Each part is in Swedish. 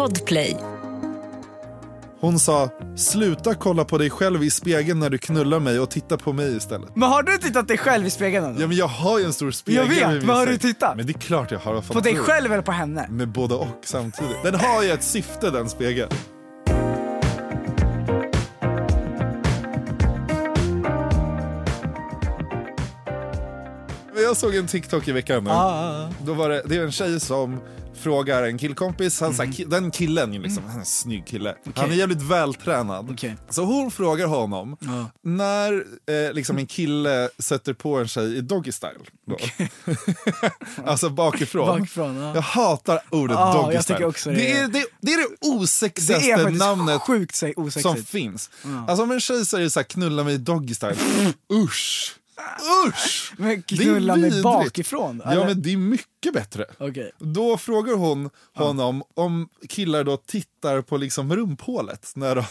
Podplay. Hon sa, sluta kolla på dig själv i spegeln när du knullar mig och titta på mig istället. Men har du tittat dig själv i spegeln? ändå? Ja men jag har ju en stor spegel. Jag vet, men har du tittat? Men det är klart jag har. På dig själv eller på henne? Med både och samtidigt. Den har ju ett syfte den spegeln. Jag såg en TikTok i veckan. nu. Ah. Då var det, det är en tjej som frågar en killkompis, han, Mm. mm. den killen, liksom, han är en snygg kille. Han är jävligt vältränad. Okej. Så hon frågar honom, Ja. när eh, liksom en kille sätter på en tjej i doggy style, då. alltså bakifrån. Bakifrån, ja. Jag hatar ordet Ja, doggy style. det. det, är, det, det är det Det är osexigaste namnet sjukt som finns. Alltså om en tjej säger så här, knulla mig i doggy style, usch! Usch! Men knulla mig bakifrån? Ja eller? men det är mycket bättre. Okej. Då frågar hon honom om killar då tittar på liksom rumphålet. När de...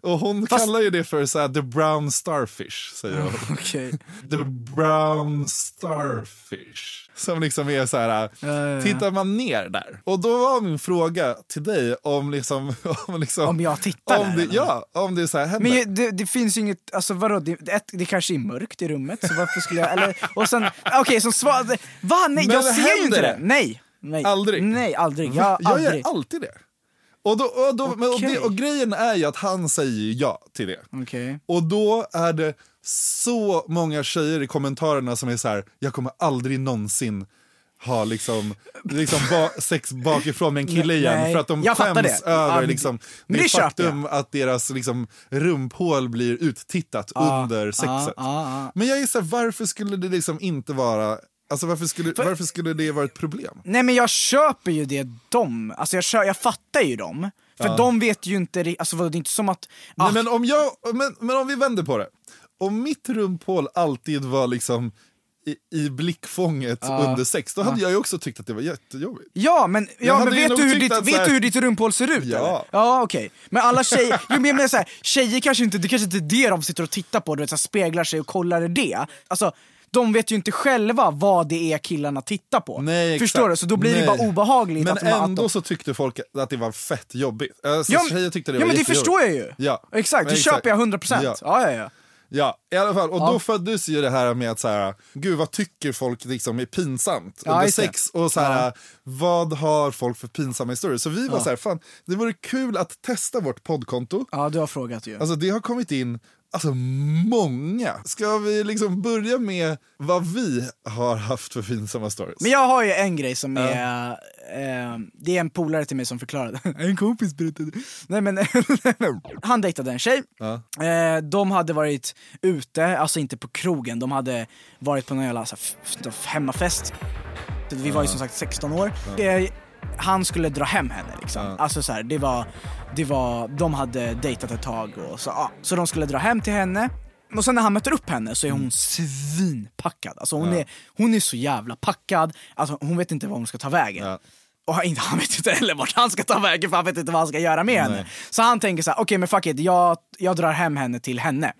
Och hon Fast- kallar ju det för så här, the brown starfish, säger hon. Okej. The brown starfish. Som liksom är så här, Ja, ja, ja. tittar man ner där? Och då var min fråga till dig om liksom... Om, liksom, Om jag tittar om där, det, eller? Ja, om det är så här händer. Men det, det finns ju inget, alltså vadå, det, det kanske är mörkt i rummet, så varför skulle jag, eller, och sen, okej som svar, va? Nej, Men jag ser ju inte det! Nej! nej. Aldrig? Nej, aldrig. Jag, jag aldrig. gör alltid det. Och, då, och, då, men, och, det, och grejen är ju att han säger ja till det. Okej. Och då är det så många tjejer i kommentarerna som är så här, jag kommer aldrig någonsin ha liksom, liksom ba, sex bakifrån med en kille igen Nej, för att de jag skäms över Ja, liksom, det det faktum att deras liksom, rumphål blir uttittat under sexet. ja, ja. Men jag gissar, varför skulle det liksom inte vara Alltså varför skulle, varför skulle det vara ett problem? Nej men jag köper ju det de, alltså jag, kö, jag fattar ju dem. För de vet ju inte, alltså vadå, det är inte som att... ah, Nej, men, om jag, men, men om vi vänder på det. Om mitt rumphål alltid var liksom i, i blickfånget under sex, då hade jag ju också tyckt att det var jättejobbigt. Ja men, ja, men vet, du hur, ditt, så vet här- du hur ditt rumphål ser ut Ja. eller? Ja okej. Men alla tjejer, jo, men jag menar såhär, tjejer kanske inte, det kanske inte är det de sitter och tittar på, du vet, så här, speglar sig och kollar det. Alltså, de vet ju inte själva vad det är killarna tittar på. Nej, Förstår du? Så då blir det Nej. bara obehagligt Men att ändå de... så tyckte folk att det var fett jobbigt. Alltså, Ja, tjejer tyckte det ja var men det förstår jag ju! Ja. Exakt, det Exakt. köper jag 100%. Ja. Ja. Ja, ja, Ja, i alla fall. Och Ja. då föddes ju det här med att så här, gud vad tycker folk liksom är pinsamt Ja, under det. sex och så här, vad har folk för pinsamma historier? Så vi var så här, fan, det vore kul att testa vårt poddkonto. ja, du har frågat ju. Alltså det har kommit in alltså, många. Ska vi liksom börja med vad vi har haft för pinsamma stories? Men jag har ju en grej som är, eh, det är en polare till mig som förklarade, en kompis berättade. Nej men, han dejtade en tjej, Ja. eh, de hade varit ute, alltså inte på krogen, de hade varit på någon jävla så här, hemmafest. Vi var ju som sagt 16 år. Eh, han skulle dra hem henne liksom. Ja. Alltså så här, det var, det var, de hade dejtat ett tag och så, ja. så de skulle dra hem till henne. Och sen när han möter upp henne så är hon svinpackad. Alltså hon, är, hon är så jävla packad, alltså hon vet inte var hon ska ta vägen. Ja. Och han, han vet inte heller vart han ska ta vägen för han vet inte vad han ska göra med henne. Nej. Så han tänker så här: okej men fuck it, jag, jag drar hem henne till henne.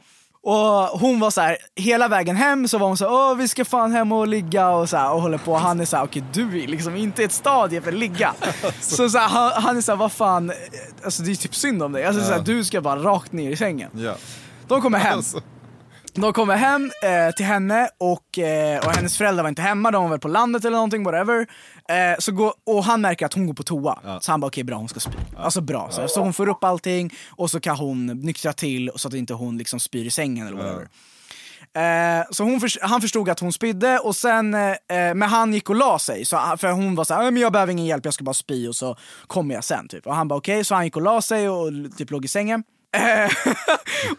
Och hon var så här, hela vägen hem så var hon så här, åh vi ska fan hem och ligga och så här, och håller på. Han är så här, okej du är liksom inte ett stadie för att ligga. så så här, han, han är så här, vad fan, alltså det är typ synd om dig. Alltså, så här, du ska bara rakt ner i sängen. Ja. De kommer hem. Alltså, De kommer hem eh, till henne och, eh, och hennes föräldrar var inte hemma, de var väl på landet eller någonting, whatever. Eh, så går, och han märker att hon går på toa, så han bara okej bra hon ska spy. Alltså bra, så, så hon får upp allting och så kan hon nyktra till så att inte hon liksom spyr i sängen eller whatever. Eh, så hon förs- han förstod att hon spydde, och sen, eh, men han gick och la sig. Så, han- för hon var såhär, men jag behöver ingen hjälp, jag ska bara spy och så kommer jag sen. Typ. Och han bara okej, så han gick och la sig och typ låg i sängen. Eh,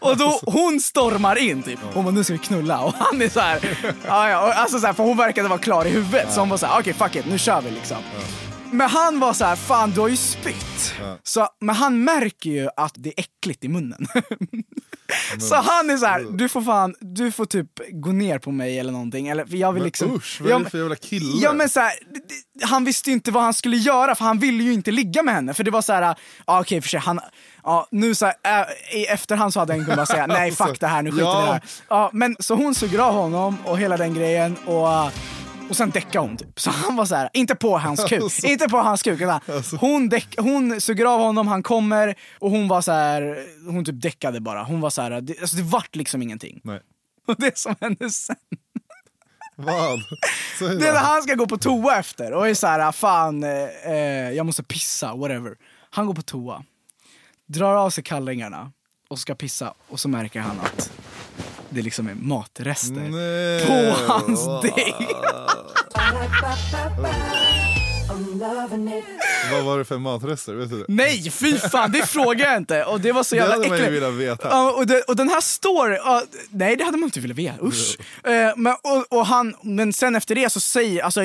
och då hon stormar in typ. Hon bara nu ska vi knulla och han är så här. ja, ja, och alltså så här, för hon verkade vara klar i huvudet så hon var så här, okej fuck it, nu kör vi liksom. Men han var så här, fan du har ju spytt. Så, men han märker ju att det är äckligt i munnen. så han är så här, du får fan, du får typ gå ner på mig eller någonting. Eller, för jag vill men liksom, usch, vad är det för jävla kille? Ja men så här, han visste ju inte vad han skulle göra för han ville ju inte ligga med henne. För det var så här, ja okej för sig, han, ja, nu så här, äh, i efterhand så hade han kunnat säga nej fuck det här, nu skiter vi i Ja. det här. Ja, men så hon suger av honom och hela den grejen och Och sen däckade hon typ. Så han var så här, inte på hans kuk, Alltså. inte på hans kuk. utan Hon, däck, hon suger av honom, han kommer och hon var så här, hon typ däckade bara. Hon var så här, det, alltså det vart liksom ingenting. Nej. Och det som hände sen, Vad? Det är när han ska gå på toa efter och är så här, fan, eh, eh, jag måste pissa, whatever. Han går på toa, drar av sig kallingarna och ska pissa och så märker han att det liksom är matrester Nej. på hans däck. Vad var det för matrester? Vet du det? Nej, fy fan, det frågar jag inte. Och det var så Det jävla hade man ju äckligt. velat veta. Ja, och, det, och den här story, ja, nej det hade man inte velat veta, usch. Eh, men, och, och han, men sen efter det så säger, alltså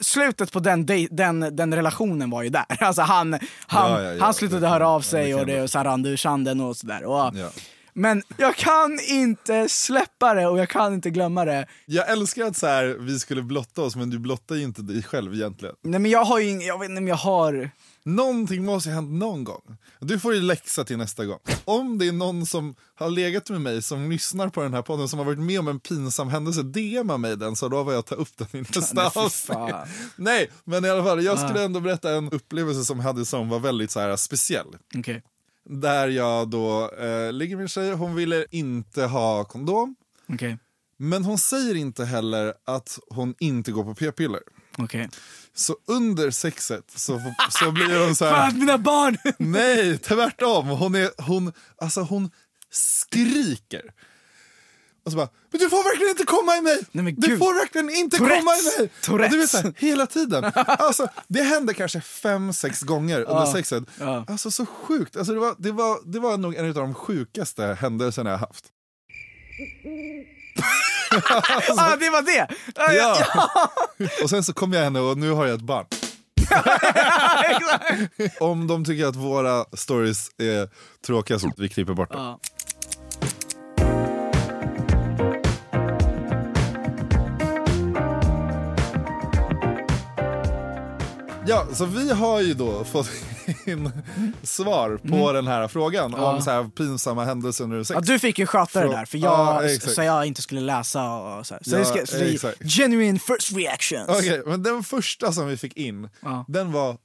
slutet på den, dej- den, den relationen var ju där. Alltså han, han, Ja, ja, ja. han slutade höra av sig det och det och så rann det ur sanden och sådär. Och. Men jag kan inte släppa det och jag kan inte glömma det. Jag älskar att så här, vi skulle blotta oss, men du blottar ju inte dig själv egentligen. Nej men jag har ju ing- jag vet inte om jag har... Någonting måste ju ha hänt någon gång. Du får ju läxa till nästa gång. Om det är någon som har legat med mig, som lyssnar på den här podden, som har varit med om en pinsam händelse, DMa mig den så lovar jag att ta upp den i nästa Nej, avsnitt. Nej, men i alla fall, jag skulle ändå berätta en upplevelse som jag hade som var väldigt så här speciell. Okej. Där jag då eh, ligger med en tjej, hon ville inte ha kondom. Okej. Men hon säger inte heller att hon inte går på p-piller. Okej. Så under sexet så, så blir hon så här... att mina barn! Nej, tvärtom. Hon, är, hon, alltså hon skriker. Och så bara, men du får verkligen inte komma i mig! Nej, du får verkligen inte Tourettes. komma i mig! Tourettes. Och Du vet, så här, hela tiden. Alltså, det hände kanske fem, sex gånger under sexet. Ja. Alltså så sjukt. Alltså, det, var, det, var, det var nog en av de sjukaste händelserna jag haft. ah, det var det! Ah, Ja. Och sen så kom jag henne och nu har jag ett barn. Om de tycker att våra stories är tråkiga så vi klipper bort dem. Ja. Ja, så vi har ju då fått in svar på den här frågan om så här pinsamma händelser under sex. Ja, du fick ju sköta det där för Ja, jag, exakt. så jag inte skulle läsa och så, här. så, Ja, ska, så det genuine first reactions. Okej, men den första som vi fick in, Ja. den var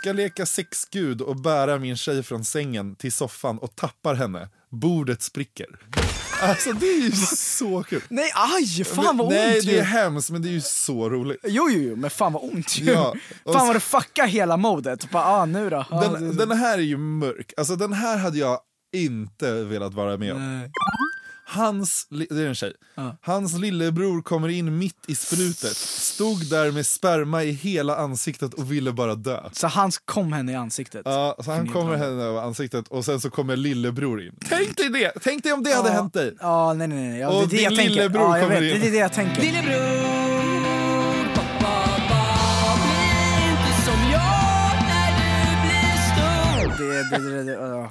Ska leka sexgud och bära min tjej från sängen till soffan och tappar henne. Bordet spricker. Alltså det är ju så kul. Nej aj, fan vad Nej, ont det ju. är hemskt men det är ju så roligt. Jo, jo, jo, men fan vad ont ju. Ja, fan så- vad det fuckar hela modet. Bara, ah, nu då. Ah, det- Den, den här är ju mörk. Alltså den här hade jag inte velat vara med om. Nej. Hans, det är en tjej. Ja. Hans lillebror kommer in mitt i sprutet, stod där med sperma i hela ansiktet och ville bara dö. Så han kom henne i ansiktet. Ja, så han kommer henne över ansiktet och sen så kommer lillebror in. Tänk dig det! Tänk dig om det hade hänt dig. Ja, nej nej nej. Ja, Och det är det din jag tänker. lillebror Ja, jag kommer vet, in. det är det jag tänker. Det, åh.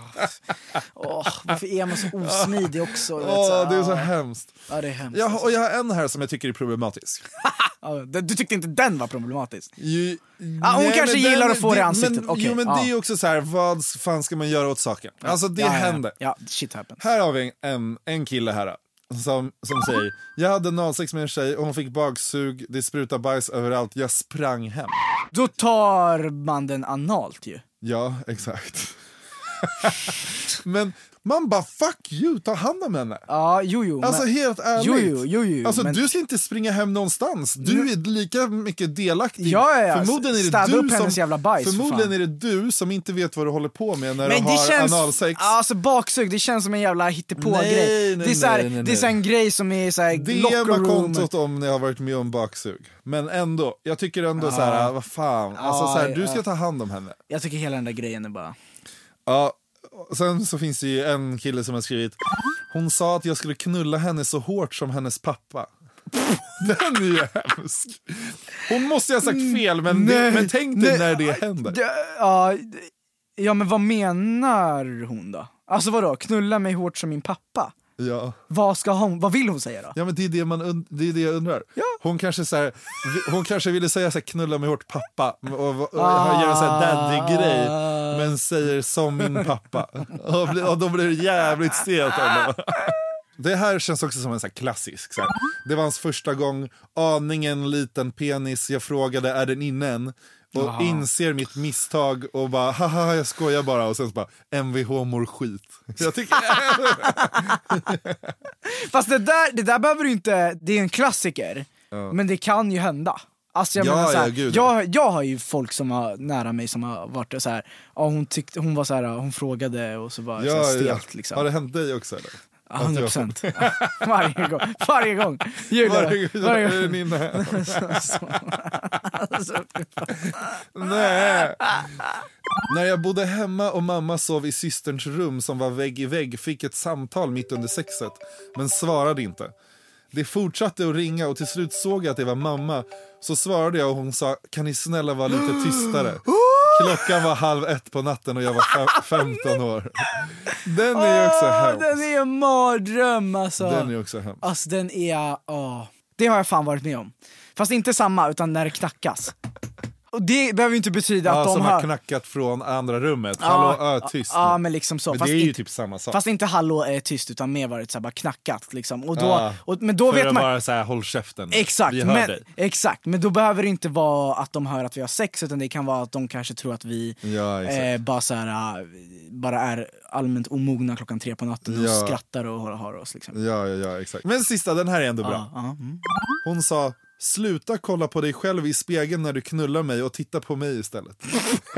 Åh, varför är man så osmidig också? vet, så, det är så ah. hemskt. Ja, det är hemskt. Jag, och jag har en här som jag tycker är problematisk. Du tyckte inte den var problematisk? Ju, Ah, hon nej, kanske gillar att få det i ansiktet. Men, Okej, jo men ja. det är också så här, vad fan ska man göra åt saken? Alltså det ja, händer. Ja, shit happens. Här har vi en, en kille här som, som säger Jag hade analsex med en tjej och hon fick baksug, det sprutade bajs överallt, jag sprang hem. Då tar man den analt ju. Ja, exakt. Men man bara fuck you, ta hand om henne. Ja, jo jo. Alltså men, helt ärligt. Jo, jo, jo, jo, alltså men- du ska inte springa hem någonstans. Du är lika mycket delaktig. Ja, ja, ja. Förmodligen är det Städa du som, jävla bajs, för Förmodligen fan. är det du som inte vet vad du håller på med när men du det har känns, analsex. alltså baksug, det känns som en jävla hittepå-grej. Det är så här, nej, nej, det är så en grej som är så här DMa kontot om ni har varit med om baksug. Men ändå, jag tycker ändå så här, vad fan. Alltså, Ja, så här, du ja. ska ta hand om henne. Jag tycker hela den där grejen är bara... Ja, sen så finns det ju en kille som har skrivit Hon sa att jag skulle knulla henne så hårt som hennes pappa. Den är ju hemsk. Hon måste ju ha sagt fel, men, det, men tänk dig när det händer. Ja, ja, men vad menar hon då? Alltså vadå, knulla mig hårt som min pappa? Ja. Vad, ska hon, vad vill hon säga då? Ja men det är det, man det, är det jag undrar. Hon, kanske så här, hon kanske ville säga så här, knulla mig hårt pappa och, och, och Ah. göra en sån daddy-grej men säger som min pappa. Och, bli- och då blir det jävligt stelt. Det här känns också som en så klassisk. Så här. Det var hans första gång, aningen liten penis, jag frågade är den inne än? Och Aha. inser mitt misstag och bara haha jag skojar bara och sen så bara Mvh mår skit. Jag tycker, Fast det där, det där behöver du inte, det är en klassiker, men det kan ju hända. Alltså jag Ja, menar så här, ja, ja. jag, jag har ju folk som har nära mig som har varit så här, ja, hon, tyckte, hon var så här, hon frågade och så var ja, här ja. stelt liksom. Har det hänt dig också eller? Ja, 100 procent. varje gång. Varje gång. Julia, Varje varje gång. Nej. När jag bodde hemma och mamma sov i systerns rum som var vägg i vägg fick ett samtal mitt under sexet, men svarade inte. Det fortsatte att ringa och till slut såg jag att det var mamma. Så svarade jag och hon sa, kan ni snälla vara lite tystare? Klockan var halv ett på natten och jag var fem- 15 år. Den är ju också hemsk. den är en mardröm alltså. Den är också hemsk. Alltså den är, åh. Det har jag fan varit med om. Fast inte samma, utan när det knackas. Och det behöver ju inte betyda Ja, att de som har... har knackat från andra rummet. Hallå, ö, tyst nu. Ja, men liksom så. Men fast det är ju inte, typ samma sak. Fast inte hallå är tyst, utan mer varit så bara knackat liksom. Och då, Ja, och, men då vet man... vara så här, håll käften. Exakt Vi hör men, dig. exakt, men då behöver det inte vara att de hör att vi har sex, utan det kan vara att de kanske tror att vi Ja, eh, bara, så här, äh, bara är allmänt omogna klockan tre på natten och skrattar och har, har oss. Liksom. Ja, ja, ja, exakt. Men sista, den här är ändå bra. Mm. Hon sa, sluta kolla på dig själv i spegeln när du knullar mig och titta på mig istället.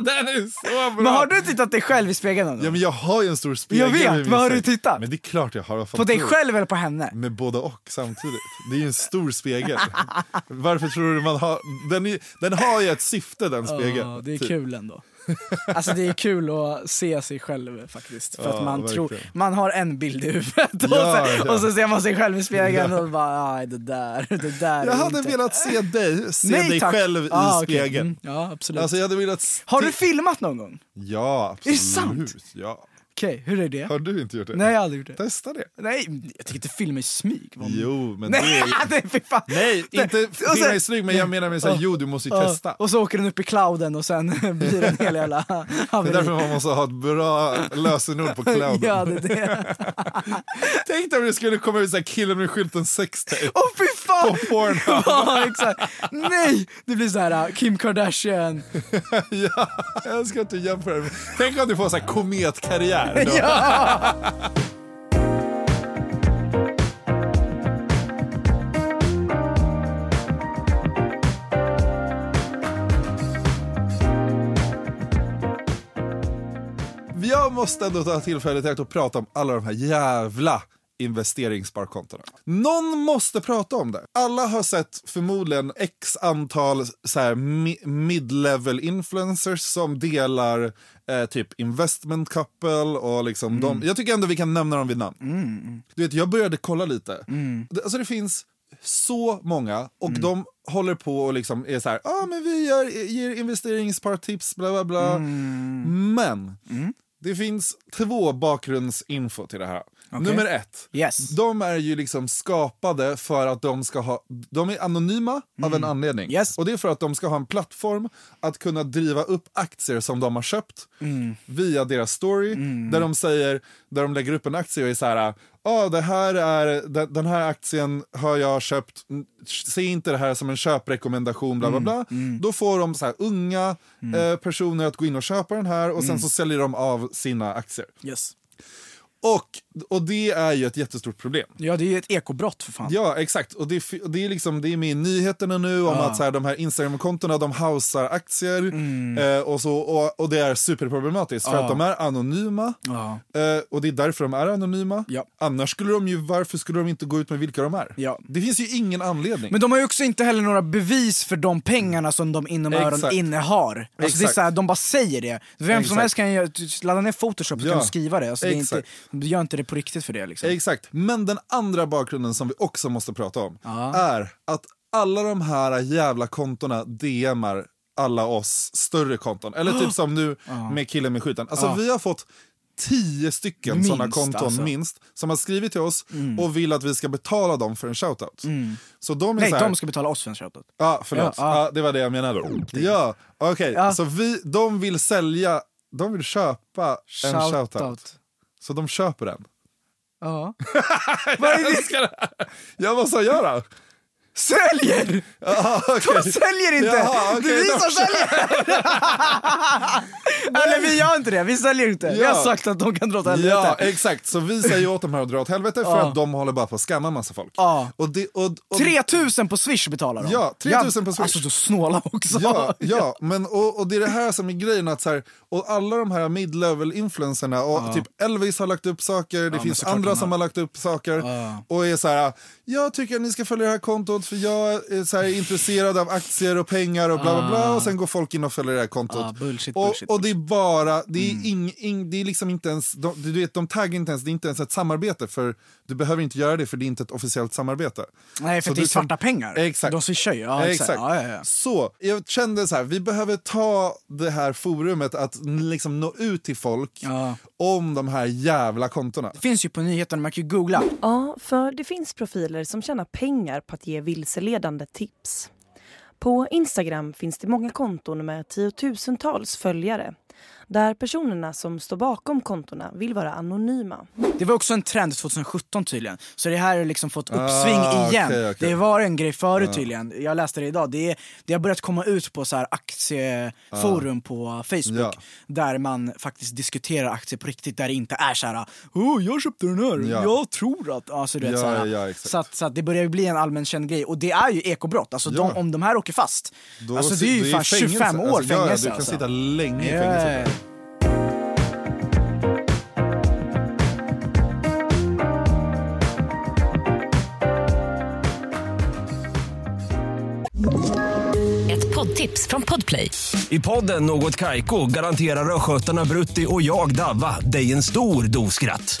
den är så bra! Men har du tittat dig själv i spegeln? Ja, men jag har ju en stor spegel Jag vet, men har du tittat? Men det är klart jag har. På dig själv eller på henne? Med både och samtidigt. Det är ju en stor spegel. Varför tror du man har... Den, är, den har ju ett syfte den spegeln. Ja, det är typ. kul ändå. Alltså det är kul att se sig själv faktiskt. För Ja, att man verkligen. tror, man har en bild i huvudet och, Ja, sen, ja. och så ser man sig själv i spegeln och bara nej det där, det där Jag hade inte... velat se dig, se Nej, dig tack. själv i Ah, okej. spegeln. Mm, ja absolut. Alltså jag hade velat... se- har du filmat någon gång? Ja, Är det absolut. sant? Ja. Okej, hur är det? Har du inte gjort det? Nej jag har aldrig gjort det. Testa det. Nej, jag tycker inte filma i smyg. Vad- Jo, men det Nej, är... nej fy fan. Nej, Det- inte filma i snygg, men jag menar med såhär, jo du måste ju testa. Och så åker den upp i clouden och sen blir det en hel jävla Det är haveri. därför man måste ha ett bra lösenord på clouden. Ja, det är det. Tänk dig om det skulle komma ut såhär killen med skylten sextape Åh fy fan! på Pornhub. Ja, exakt. Nej! Det blir så här uh, Kim Kardashian. ja, jag ska inte jämföra. det. Tänk om du får såhär kometkarriär. Då. Ja! Jag måste ändå ta tillfället i akt och prata om alla de här jävla investeringssparkontona. Någon måste prata om det. Alla har sett förmodligen x antal så här mi- mid-level influencers som delar eh, typ investment couple och liksom de, Jag tycker ändå vi kan nämna dem vid namn. Du vet, jag började kolla lite. Det, alltså det finns så många och de håller på och liksom är så här, ah, men vi gör, ger investeringsspartips, bla bla bla. Men det finns två bakgrundsinfo till det här. Nummer ett. Yes. De är ju liksom skapade för att de ska ha, de är anonyma av en anledning. Mm. Yes. Och det är för att de ska ha en plattform att kunna driva upp aktier som de har köpt Mm. via deras story. Där de säger, där de lägger upp en aktie och är så här, ah, det här är, den, den här aktien har jag köpt, Mm, se inte det här som en köprekommendation, bla bla bla. Då får de så här unga eh, personer att gå in och köpa den här och sen så säljer de av sina aktier. Yes. Och, och det är ju ett jättestort problem. Ja, det är ju ett ekobrott för fan. Ja, exakt. Och det, och det, är liksom, det är med i nyheterna nu om att så här, de här Instagram-kontona de hausar aktier eh, och, så, och, och det är superproblematiskt för Ja. att de är anonyma. Ja. Eh, och det är därför de är anonyma. Ja. Annars skulle de ju, varför skulle de inte gå ut med vilka de är? Ja. Det finns ju ingen anledning. Men de har ju också inte heller några bevis för de pengarna som de inom öron Exakt. innehar. Alltså det är Exakt. så här, de bara säger det. Vem som Exakt. helst kan ju ladda ner photoshop Ja. du skriva det. Alltså det är inte, Exakt. Du gör inte det på riktigt för det liksom. Exakt. Men den andra bakgrunden som vi också måste prata om Ja. är att alla de här jävla kontona DMar alla oss större konton. Eller typ som nu med killen med skjuten. Alltså vi har fått tio stycken sådana konton alltså. minst som har skrivit till oss och vill att vi ska betala dem för en shoutout. Så de är Nej, så här, de ska betala oss för en shoutout. Ja, förlåt. Ja, ja. Ja, det var det jag menade. Ja, okej. Ja. Så vi, de vill sälja, de vill köpa en shoutout. Så de köper den. Ja. Vad är det? Sa jag då? Säljer! Ja, okej. De säljer inte! Jaha, okej, det är vi då som säljer! Eller vi gör inte det, vi säljer inte. Vi har Ja. sagt att de kan dra åt helvete. Ja, exakt. Så vi säger åt dem här att dra åt helvete för Ja. att de håller bara på att skamma massa folk. Ja. Och det, och, och, 3000 på swish betalar de. Ja, 3000 på Swish. Alltså du snåla också. Ja, ja men, och, och det är det här som är grejen. Att så här, och alla de här mid-level influencerna, och typ Elvis har lagt upp saker, det finns andra som har lagt upp saker. Ja. Och är så här, jag tycker att ni ska följa det här kontot för jag är så här intresserad av aktier och pengar och bla bla bla. Och sen går folk in och följer det här kontot. Ah, bullshit, och, bullshit, Mm. och det är bara, det är, ing, ing, det är liksom inte ens, de, du vet de taggar inte ens, det är inte ens ett samarbete för du behöver inte göra det för det är inte ett officiellt samarbete. Nej, för Så det är du kan- svarta pengar. Exakt. De swishar ju. Ja, exakt. Exakt. Ja, ja, ja. Så jag kände så här, vi behöver ta det här forumet att liksom nå ut till folk Ja. om de här jävla kontona. Det finns ju på nyheterna, man kan ju googla. Ja, för det finns profiler som tjänar pengar på att ge vilseledande tips. På Instagram finns det många konton med tiotusentals följare där personerna som står bakom kontona vill vara anonyma. Det var också en trend 2017 tydligen. Så det här har liksom fått uppsving Ah, igen. okej, okej. Det var en grej förut tydligen. Jag läste det idag. Det, är, det har börjat komma ut på så här aktieforum på Facebook. Ja. Där man faktiskt diskuterar aktier på riktigt. Där det inte är så här, oh, jag köpte den här, Ja. jag tror att... Alltså, du vet, Ja, så, här. så, att, så att det börjar ju bli en allmän känd grej. Och det är ju ekobrott. Alltså, Ja. de, om de här åker fast, Då alltså, det är ju det fan fängelse. 25 år Alltså, ja, ja, fängelse. Du kan alltså. sitta länge i fängelse. Ett poddtips från Podplay. I podden Något Kaiko garanterar östgötarna Brutti och jag, Davva, dig en stor dos skratt.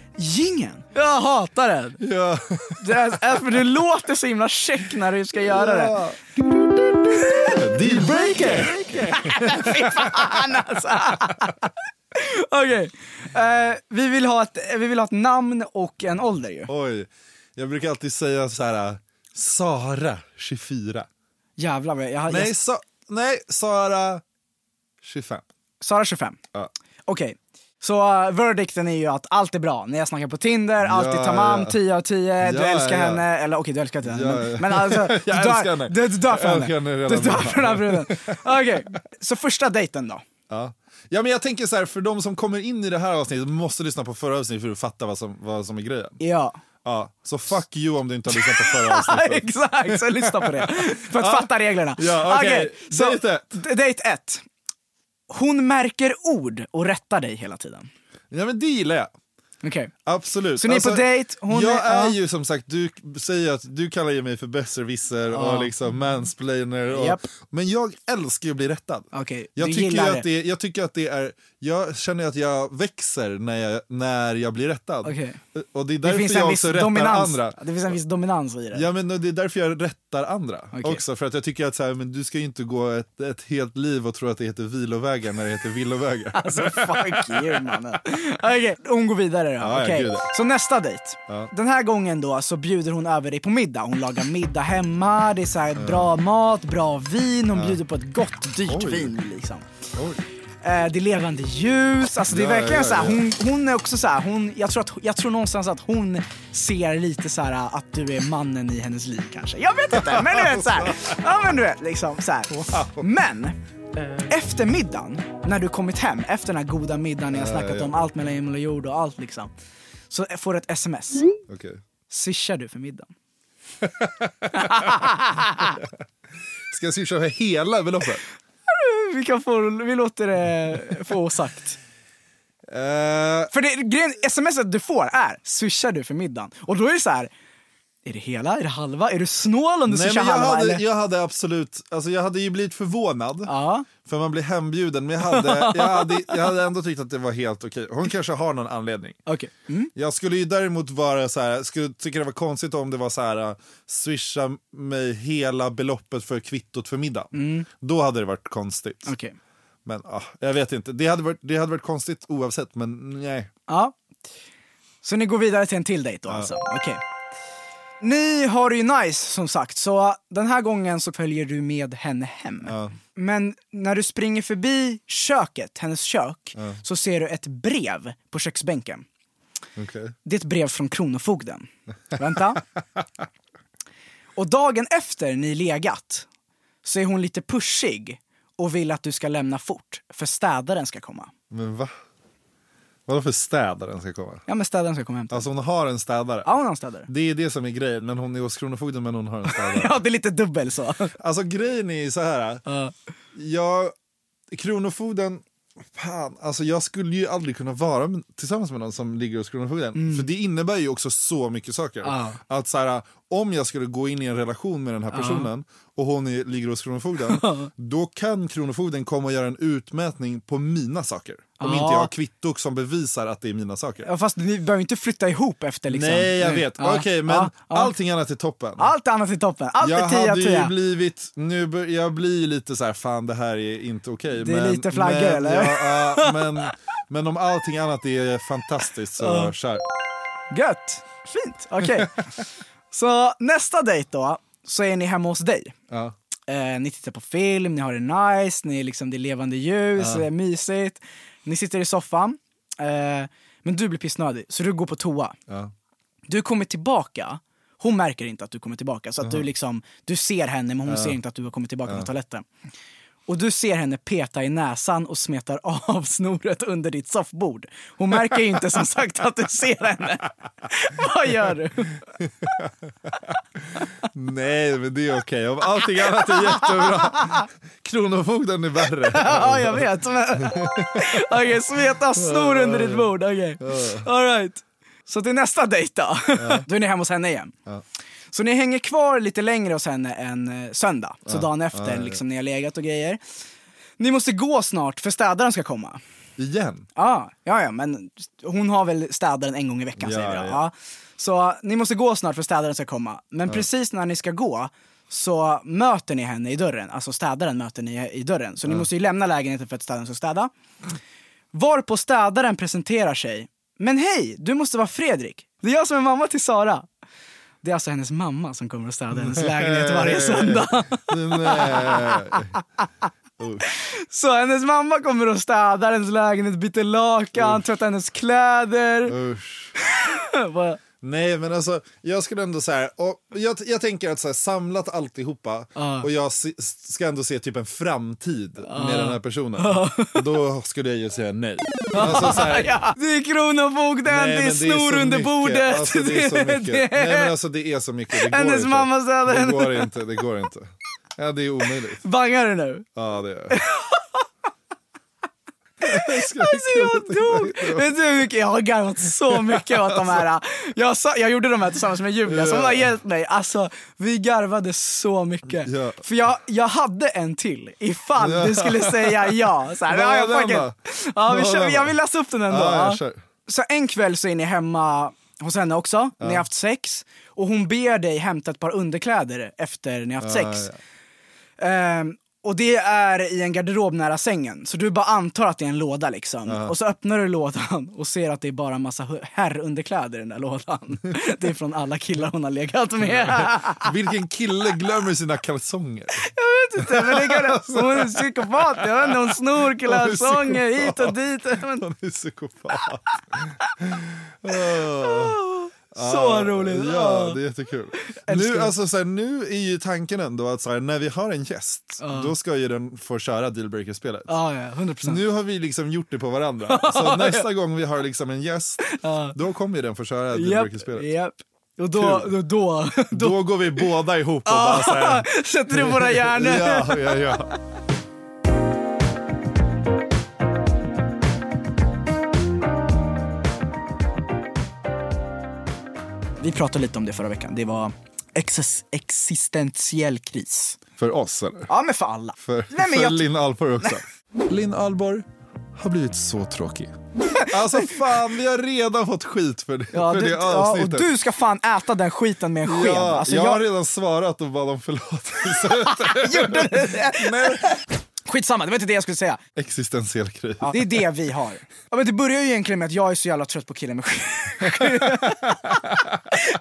gingen? Jag hatar den. Ja. Det, är, för det låter så himla check när du ska göra det. Dealbreaker! Fy fan alltså. Okej, eh, vi, vill ha ett, vi vill ha ett namn och en ålder ju. Oj, jag brukar alltid säga så här, Sara 24. Jävlar vad jag, Nej, jag, sa, nej Sara 25. Sara 25. Ja. Okej, så uh, verdicten är ju att allt är bra. När jag snackar på Tinder, allt är Ja, tamam, ja. 10 av 10, du Ja, älskar ja. henne, eller okej du älskar inte henne, Ja, men, ja. men alltså, du dör. Du, du dör för Jag henne. henne Du dör för den här bruden. Okej, så första dejten då? Ja. ja, men jag tänker så här, för de som kommer in i det här avsnittet måste lyssna på förra avsnittet för att fatta vad som, vad som är grejen. Ja. Ja, så fuck you om du inte har lyssnat på förra avsnittet. Exakt, så lyssna på det. För att fatta reglerna. Ja, okej. Okej, så Date ett. d- Date ett. Hon märker ord och rättar dig hela tiden. Ja, men det gillar jag. Okej. Absolut. Alltså, Så ni är på dejt, hon jag är- är ja. ju som sagt, du säger att du kallar ju mig för besserwisser och liksom mansplainer. Och, Japp. Men jag älskar ju att bli rättad. Okej, jag, du tycker att det, jag tycker att det är, jag känner att jag växer när jag, när jag blir rättad. Okej. Och det är Det därför finns, jag en viss också rättar dominans, andra. det finns en viss dominans i det. Ja men det är därför jag rättar andra Okej. också. För att jag tycker att så här, men du ska ju inte gå ett, ett helt liv och tro att det heter vilovägar när det heter villovägar. Alltså fuck you mannen. Okej, hon går vidare då. Ja, ja, Okej. Så nästa dejt. Ja. Den här gången då så bjuder hon över dig på middag. Hon lagar middag hemma, det är så här bra mat, bra vin, hon bjuder på ett gott dyrt Oj. vin liksom. Oj. Eh, det är levande ljus, alltså det är Ja, verkligen ja, så här, ja. hon, hon är också så här, hon, jag, tror att, jag tror någonstans att hon ser lite så här att du är mannen i hennes liv kanske. Jag vet inte, men du vet så här. Ja men du vet liksom så här. Men efter middagen, när du kommit hem, efter den här goda middagen, ni har snackat om allt mellan himmel och jord och allt liksom. Så får du ett sms. Okej. Swishar du för middagen? Ska jag swisha för hela beloppet? Vi kan få, vi låter det få sagt. Eh, För det, grejen, smset du får är swishar du för middagen? Och då är det så här. Är det hela? Är det halva? Är du snål om du Nej, ska jag, halva hade, eller? jag hade absolut, alltså jag hade ju blivit förvånad. Ja. För man blir hembjuden, men jag hade, jag hade, jag hade ändå tyckt att det var helt okej. Hon kanske har någon anledning. Okej. Mm. Jag skulle ju däremot vara så här, skulle tycka det var konstigt om det var så här, uh, swisha mig hela beloppet för kvittot för middag. Då hade det varit konstigt. Okej. Men ah, jag vet inte, det hade, varit, det hade varit konstigt oavsett, men nej. Ja. Så ni går vidare till en till dejt då alltså? Okej. Ni har det ju nice som sagt, så den här gången så följer du med henne hem. Ja. Men när du springer förbi köket, hennes kök, så ser du ett brev på köksbänken. okej. Det är ett brev från Kronofogden. Vänta. Och dagen efter ni legat så är hon lite pushig och vill att du ska lämna fort, för städaren ska komma. Men va? Vadå för städaren ska komma? Ja men städaren ska komma och hämta. Alltså hon har en städare. Ja hon har en städare. Det är det som är grejen, men hon är hos Kronofogden men hon har en städare. Ja det är lite dubbel så. Alltså grejen är ju så här. Ja. Jag, Kronofogden, fan, alltså jag skulle ju aldrig kunna vara tillsammans med någon som ligger hos Kronofogden. För det innebär ju också så mycket saker. Mm. Ja. Att så här, om jag skulle gå in i en relation med den här personen och hon är, ligger hos Kronofogden, då kan Kronofogden komma och göra en utmätning på mina saker. Om Ja. inte jag har kvitto som bevisar att det är mina saker. Ja, fast ni behöver inte flytta ihop efter liksom. Nej, jag vet. Ja. Okej, men Ja, ja. allting annat är toppen. Allt annat är toppen. Allt jag är 10 av hade ju 10. blivit, nu jag blir lite så här, fan det här är inte okej. Det är men, lite flaggor, men, eller? Ja, ja, men, men om allting annat är fantastiskt så kör. Gött. Fint. Okej. så nästa dejt då, så är ni hemma hos dig. Ja. Eh, ni tittar på film, ni har det nice, ni är liksom, det är levande ljus, Ja. det är mysigt. Ni sitter i soffan, eh, men du blir pissnödig så du går på toa. Ja. Du kommer tillbaka, hon märker inte att du kommer tillbaka. Så att du liksom, du ser henne men hon ser inte att du har kommit tillbaka från toaletten. Och du ser henne peta i näsan och smetar av snoret under ditt soffbord. Hon märker ju inte som sagt att du ser henne. Vad gör du? Nej, men det är okej. Om allting annat är jättebra. Kronofogden är värre. Ja, jag vet. men- Okej, smeta snor under ditt bord. Okej. All right. Så till nästa dejt då. Då är ni hemma hos henne igen. Så ni hänger kvar lite längre hos henne än eh, söndag. Så dagen efter, liksom ni har legat och grejer. Ni måste gå snart för städaren ska komma. Igen. Ja, ja, ja, men hon har väl städaren en gång i veckan Ja, säger vi då. ja. Ja. Så ni måste gå snart för städaren ska komma. Men precis när ni ska gå så möter ni henne i dörren, alltså städaren möter ni i dörren. Så ni måste ju lämna lägenheten för att städaren ska städa. Varpå städaren presenterar sig. Men hej, du måste vara Fredrik. Det är jag som är mamma till Sara. Det är alltså hennes mamma som kommer och städar hennes lägenhet varje söndag. Så hennes mamma kommer och städar hennes lägenhet, byter lakan, tvättar hennes kläder. Usch. Nej men alltså, jag skulle ändå så här, och jag, jag tänker att så här, samlat alltihopa Ja. och jag se, ska ändå se typ en framtid med den här personen. Då skulle jag ju säga nej. Alltså, så här, Ja, det är Kronofogden, det är snor under mycket. bordet. Alltså, det är så mycket. Det- Nej men alltså det är så mycket. Det går Hennes inte. mamma städar Det går inte, det går inte. Ja det är omöjligt. Bangar du nu? Ja det är det. Jag Alltså jag dog! Vet du hur mycket, jag har garvat så mycket åt de här. Jag, sa, jag gjorde de här tillsammans med Julia som har hjälpt mig. Alltså vi garvade så mycket. För jag, jag hade en till ifall du skulle säga ja. Så här, ja, jag, ja, vi kör, jag vill läsa upp den ändå. Ja. Så en kväll så är ni hemma hos henne också, ni har haft sex och hon ber dig hämta ett par underkläder efter ni har haft sex. Ehm, och det är i en garderob nära sängen, så du bara antar att det är en låda liksom. Och så öppnar du lådan och ser att det är bara en massa herrunderkläder i den där lådan. det är från alla killar hon har legat med. Vilken kille glömmer sina kalsonger? jag vet inte, men det kan, hon är psykopat, jag vet inte, hon snor kalsonger hit och dit. Han är psykopat. Åh. Så roligt. Ja, det är jättekul. Nu, alltså, så här, nu är ju tanken ändå att så här, när vi har en gäst, då ska ju den få köra dealbreaker-spelet. Ja, ja, 100%. Nu har vi liksom gjort det på varandra. Så nästa gång vi har liksom en gäst, då kommer ju den få köra dealbreaker-spelet. japp. Och då, då, då, då, går vi båda ihop och bara så här, sätter du våra hjärnor. ja, ja, ja. Vi pratade lite om det förra veckan. Det var exis- existentiell kris. För oss eller? Ja men för alla. För, Nej, men för jag- Linn Ahlborg också. Linn Ahlborg har blivit så tråkig. Alltså fan, vi har redan fått skit för det, Ja, för du, det ja, och avsnittet. du ska fan äta den skiten med en sked. ja, alltså, jag, jag, har redan svarat och bad om förlåtelse. gjorde det. Nej. Skitsamma, det var inte det jag skulle säga. Existentiell kris. Det är det vi har. Ja, men det börjar ju egentligen med att jag är så jävla trött på killen med sked.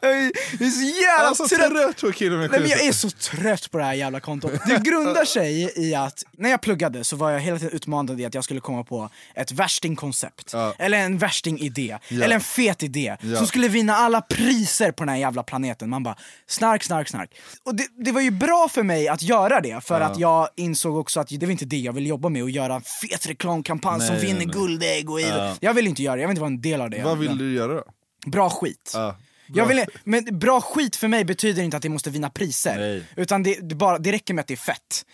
jag är så jävla Alltså trött. trött på killen med men jag är så trött på det här jävla kontot. Det grundar sig i att när jag pluggade så var jag hela tiden utmanad i att jag skulle komma på ett värstingkoncept. Ja. Eller en värstingidé. Ja. Eller en fet idé. Ja. Som skulle vinna alla priser på den här jävla planeten. Man bara, snark, snark, snark. Och det, det var ju bra för mig att göra det, för att jag insåg också att det var inte det jag ville jobba med, att göra en fet reklamkampanj som Nej, vinner nej. guldägg och Jag vill inte göra det, jag vill inte vara en del av det. Vad vill du göra då? Bra skit. Jag bra. vill, men bra skit för mig betyder inte att det måste vinna priser. Nej. Utan det, det, bara, det räcker med att det är fett.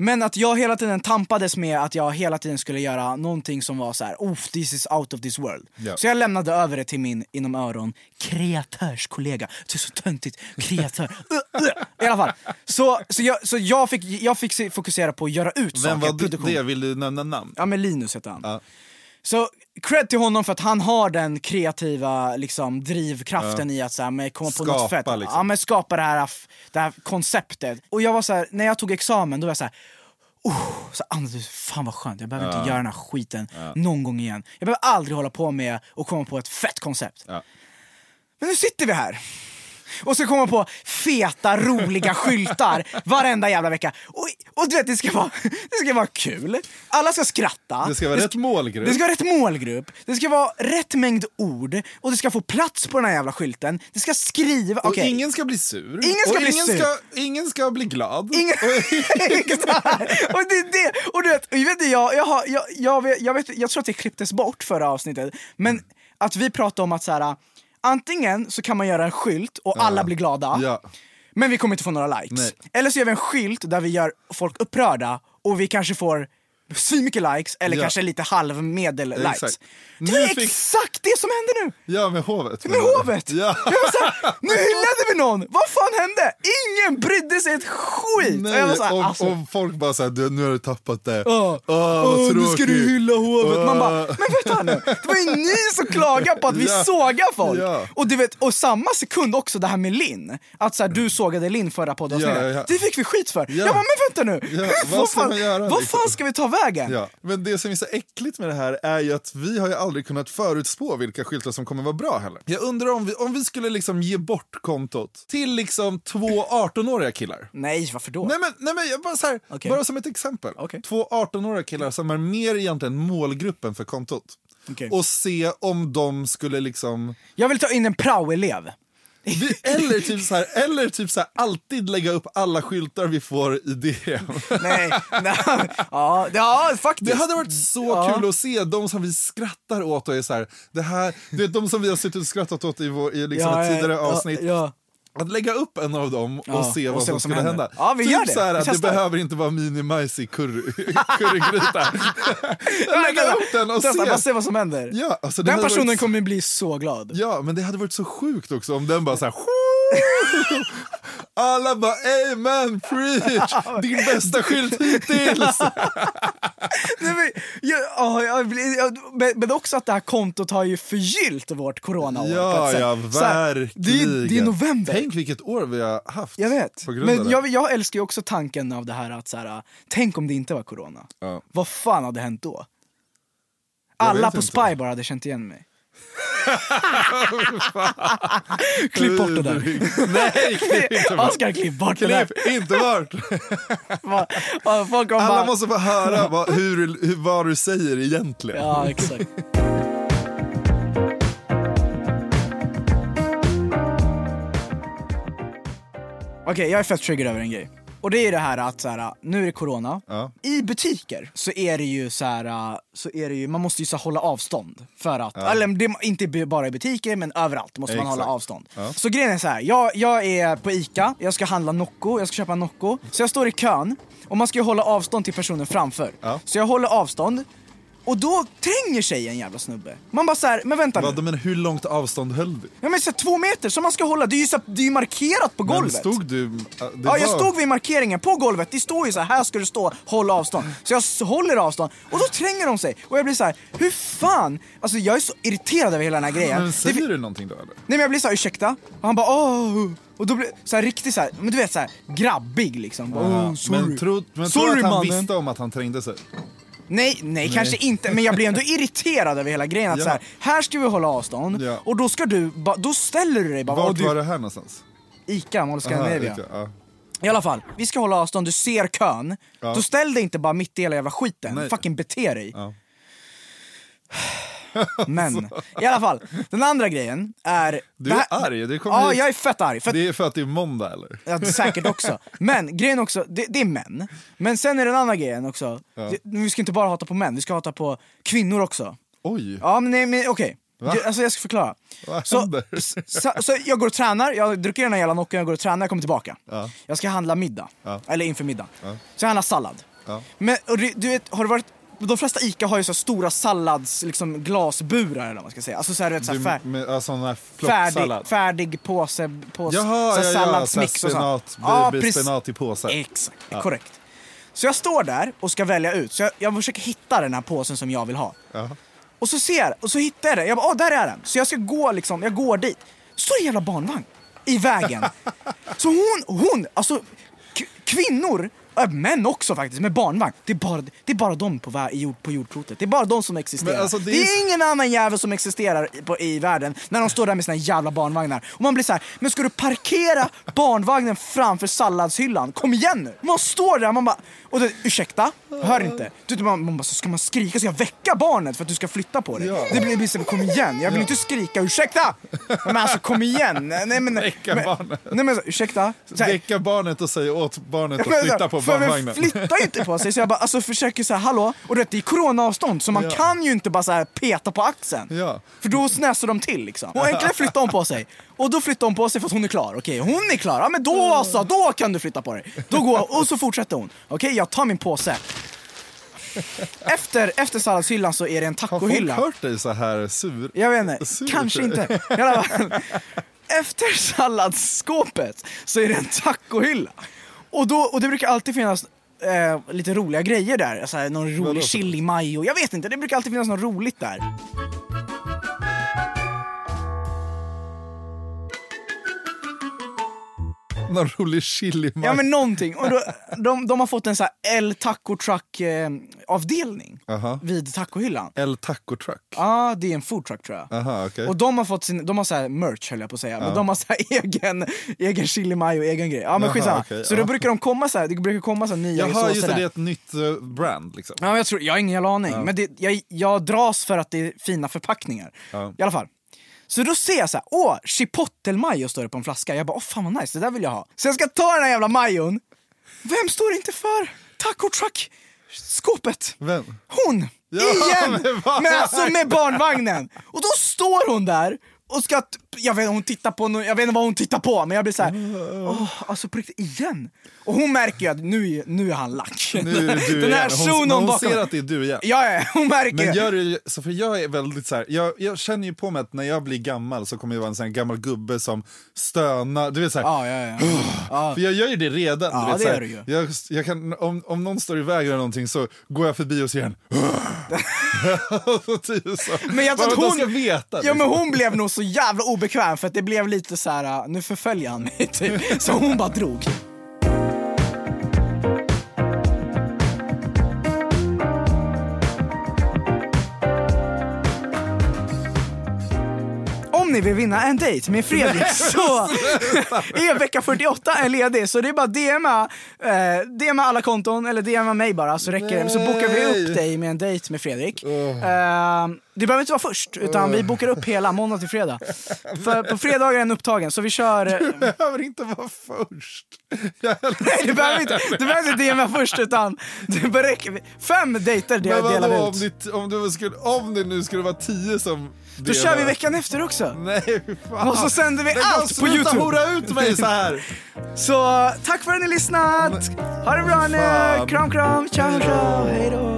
Men att jag hela tiden tampades med att jag hela tiden skulle göra någonting som var så här: oh this is out of this world. Ja. Så jag lämnade över det till min, inom öron, kreatörskollega. Det är så töntigt, kreatör. Uh, uh. I alla fall. Så, så, jag, så jag, fick, jag fick se- fokusera på att göra ut Vem saker, var det? produktion. det? Vill du nämna namn? Ja men Linus heter han. Ja. Så cred till honom för att han har den kreativa liksom, drivkraften i att så här, men, komma på något Skapa, fett. liksom. Ja, men skapa det här, det här konceptet. Och jag var så här, när jag tog examen då var jag så här, oh, så andades, fan vad skönt, jag behöver inte göra den här skiten någon gång igen. Jag behöver aldrig hålla på med att komma på ett fett koncept. Ja. Men nu sitter vi här. Och så kommer på feta, roliga skyltar varenda jävla vecka. Och, och du vet, det ska, vara, det ska vara kul. Alla ska skratta. Det ska vara rätt målgrupp. Det ska vara rätt målgrupp. Det ska vara rätt mängd ord. Och det ska få plats på den här jävla skylten. Det ska skriva... Och okej. ingen ska bli sur. Ingen ska och bli ingen sur. Ska, ingen ska bli glad. Ingen... Och det det. Och du vet, och jag, vet, jag, jag, jag, jag, vet, jag, vet, jag tror att det klipptes bort förra avsnittet, men att vi pratade om att så här, antingen så kan man göra en skylt och alla blir glada, Ja. men vi kommer inte få några likes. Nej. Eller så gör vi en skylt där vi gör folk upprörda och vi kanske får svinmycket likes, eller Ja. kanske lite halvmedel likes. Exakt. Det Nu är fick- exakt det som händer nu! Ja, med hovet. Med hovet! Ja. Jag var så här, nu hyllade vi någon! Vad fan hände? Ingen brydde sig ett skit! Nej, och här, och, alltså, och folk bara såhär, "Du, nu har du tappat det. Ja. Vad Åh, nu ska du tråkigt." hylla hovet. Man bara, men vänta nu. Det var ju ni som klagade på att vi Ja. sågar folk. Ja. Och, du vet, och samma sekund också det här med Linn. Att så här, du sågade Linn förra poddavsnittet. Ja, ja. Det fick vi skit för. Ja. Jag bara, men vänta nu. Vad fan, man göra, vad liksom? fan ska vi ta vägen? Ja. Men det som är så äckligt med det här är ju att vi har ju aldrig kunnat förutspå vilka skyltar som kommer vara bra heller. Jag undrar om vi, om vi skulle liksom ge bort kontot till liksom två 18-åriga killar. Nej, varför då? Nej men, nej, men jag bara, så här, Okej. bara som ett exempel. Okej. Två 18-åriga killar som är mer egentligen målgruppen för kontot. Okej. Och se om de skulle liksom... Jag vill ta in en prao-elev. Vi, eller typ så här, eller typ så här, alltid lägga upp alla skyltar vi får i DM. Nej, nej. Ja, ja, faktiskt. Det hade varit så Ja. kul att se de som vi skrattar åt och är så här, det här, det är de som vi har suttit och skrattat åt i, vår, i liksom Ja, ett tidigare avsnitt. Att lägga upp en av dem och Ja, se och vad se som vad som skulle händer. hända. Ja, vi typ gör det. Så här, Vi det testar. behöver inte vara mini-majs i curry, currygryta. lägga upp den och Testa, se. bara se vad som händer. Ja, alltså Den personen varit, kommer bli så glad. Ja, men det hade varit så sjukt också om den bara så här... Alla bara amen, preach, din bästa skylt hittills. Nej, men, jag, ja, jag, jag, men, också att det här kontot har ju förgyllt vårt coronaår. Ja, ja, verkligen. det, är- det är november. Tänk vilket år vi har haft. jag vet. Men jag, jag älskar ju också tanken av det här att så här, tänk om det inte var corona. Ja. Vad fan hade hänt då? Alla på inte. Spy bara hade känt igen mig. klipp bort det där. Nej, klipp inte bort. Oskar, klipp bort det där. Klipp inte bort. Alla bara... måste få höra vad, hur, hur, vad du säger egentligen. Ja, exakt. Okej, jag är fett triggered över en grej. Och det är det här att så här, nu är det corona. Ja. I butiker så är det ju så här, så är det ju, man måste ju så här hålla avstånd. För att, eller det, inte bara i butiker men överallt måste man Exakt. hålla avstånd. Ja. Så grejen är så här, jag, jag är på ICA, jag ska handla Nocco, jag ska köpa Nocco. Så jag står i kön och man ska ju hålla avstånd till personen framför. Ja. Så jag håller avstånd Och då tränger sig en jävla snubbe. Man bara såhär, men vänta. Vadå, men hur långt avstånd höll du? Ja men så här, två meter som man ska hålla, det är ju, så, här- det är ju markerat på Men golvet. stod du... Det Ja, jag var- stod vid markeringen på golvet. Det står ju så här, här ska du stå, håll avstånd. Så jag håller avstånd och då tränger de sig. Och jag blir så här, hur fan? Alltså jag är så irriterad över hela den här grejen. Men Det, säger du någonting då eller? nej men jag blir så här, ursäkta? Och han bara åh. Och då blir så här riktigt så här, men du vet så här grabbig liksom. Bara, "Åh, sorry. Men men sorry tror att han mannen. visste om att han trängde sig? Nej, nej, kanske inte, men jag blir ändå irriterad över hela grejen. Att Ja. så här, här ska vi hålla avstånd Ja. och då ska du, ba, då ställer du dig bara. "Åh, Vart du, var det här någonstans? Ica, Mall Scandinavia. Ja. I alla fall, vi ska hålla avstånd, du ser kön. Ja. Då ställ dig inte bara mitt i hela jävla skiten. Nej. Fucking bete dig. Ja. Men, i alla fall. Den andra grejen är... Du det är här- arg, det kommer Ja, jag är fett arg. För Det är för att det är måndag eller? ja, säkert också. Men grejen också, det, det är män. Men sen är den andra grejen också. Det, vi ska inte bara hata på män, vi ska hata på kvinnor också. Oj, Ja men nej men okej. Va? Jag- Alltså jag ska förklara. vad Så, så, så jag går och tränar, jag dricker den här jävla nocken, jag går och tränar, jag kommer tillbaka. Ja. Jag ska handla middag. Ja. Eller inför middag. Så jag handlar sallad. Ja. Men du, du vet, har du varit de flesta ICA har ju så här stora sallads, liksom glasburar eller vad man ska säga. Alltså så här, du vet, så här, Du, fär, med, alltså, här färdig, färdig påse, påse Jaha, så ja, här ja, salladsmix och spenat, sånt. Ja, baby precis. spenat i påse. Exakt, korrekt. Så jag står där och ska välja ut, så jag, jag försöker hitta den här påsen som jag vill ha. Ja. Och så ser och så hittar jag den. Jag bara, åh där är den. Så jag ska gå liksom, jag går dit. Så det en jävla barnvagn i vägen. så hon, hon, alltså kvinnor, män också faktiskt, med barnvagn. Det är bara, det är bara de på, jord, på jordklotet. Det är bara de som existerar. Alltså, det det, är är s- ingen annan jävel som existerar i, på, i världen när de står där med sina jävla barnvagnar. Och man blir så här, men ska du parkera barnvagnen framför salladshyllan? Kom igen nu! Man står där, man bara, och det, ursäkta, hör inte. Du, man, man bara, så ska man skrika? Ska jag väcka barnet för att du ska flytta på dig? Ja. Det blir, blir så, kom igen, jag vill inte skrika ursäkta! Men alltså kom igen! Nej men... Väcka men, barnet. Nej men så, ursäkta? Så här, Väcka barnet och säga åt barnet att så flytta på för den flyttar ju inte på sig så jag bara alltså försöker så här, hallå? Och du vet det är coronaavstånd så man Ja. kan ju inte bara så här peta på axeln. Ja. För då snäser de till liksom. Och äntligen flyttar hon på sig. Och då flyttar hon på sig för att hon är klar. Okej, hon är klar. Ja men då alltså, då kan du flytta på dig. Då går, och så fortsätter hon. Okej, jag tar min påse. Efter, efter salladshyllan så är det en Har folk tacohylla. hört dig så här sur? Jag vet inte, Sur. kanske inte. I alla fall. Efter salladsskåpet så är det en tacohylla. Och, då, och det brukar alltid finnas eh, lite roliga grejer där. Så här, någon rolig chili mayo. Jag vet inte, det brukar alltid finnas något roligt där. Någon rolig chili Ja men någonting. Och då, de, de har fått en så här El Taco Truck eh, avdelning Aha. vid tacohyllan. El Taco Truck? Ja, det är en food truck tror jag. Aha, okej. Och de har fått sin, de har så här merch höll jag på att säga, men de har så här egen, egen chili mayo, egen grej. Ja men Jaha, skitsamma. okej, så ja. då brukar de komma så här, det brukar komma så här nya Jaha, såser just det, det är ett nytt eh, brand liksom. Ja, jag, tror, jag har ingen jävla aning, men det, jag, jag dras för att det är fina förpackningar. Ja. I alla fall. Så då ser jag så här, åh, chipotle-majo står det på en flaska. Jag bara, åh fan vad nice, det där vill jag ha. Så jag ska ta den här jävla majon. Vem står inte för taco truck skåpet? Vem? Hon! Ja, Igen! med barnvagn. Med, alltså med barnvagnen! Och då står hon där och ska, jag vet, hon tittar på, jag vet inte vad hon tittar på men jag blir så här, åh, alltså på riktigt, igen? Och hon märker ju att nu, är- nu är han lack. Nu är det du Den här igen. Hon, hon bakom. ser att det är du igen. Ja, ja, hon märker. Men gör så för jag är väldigt så här, jag, jag känner ju på mig att när jag blir gammal så kommer jag vara en sån här gammal gubbe som stönar, du vet så här, Ja, ja, ja. ja. För jag gör ju det redan. Du vet, det så gör här, du ju. jag, jag kan, om, om någon står i vägen eller någonting så går jag förbi och ser en. typ. Men jag tror att hon, veta. ja, liksom. men hon blev nog så jävla obekväm för att det blev lite så här, äh, nu förföljer han mig typ. Så hon bara drog. Ni vill vinna en dejt med Fredrik så är vecka 48 är ledig så det är bara DMa, eh, DMa alla konton eller DMa mig bara så räcker det. Så bokar vi upp dig med en dejt med Fredrik. Eh, du behöver inte vara först utan vi bokar upp hela måndag till fredag. För på fredagar är den upptagen så vi kör... Du behöver inte vara först. Nej, du behöver inte, du behöver inte DMa först utan bara räcker. Fem dejter Men delar vadå, vi om, ut. det, om, det skulle, om det nu skulle vara tio som... Då kör vi veckan efter också. Nej, fan. Och så sänder vi Men allt på sluta YouTube. hora ut mig så här. Så tack för att ni lyssnat! Ha det bra nu! Kram kram, ciao ciao, hejdå!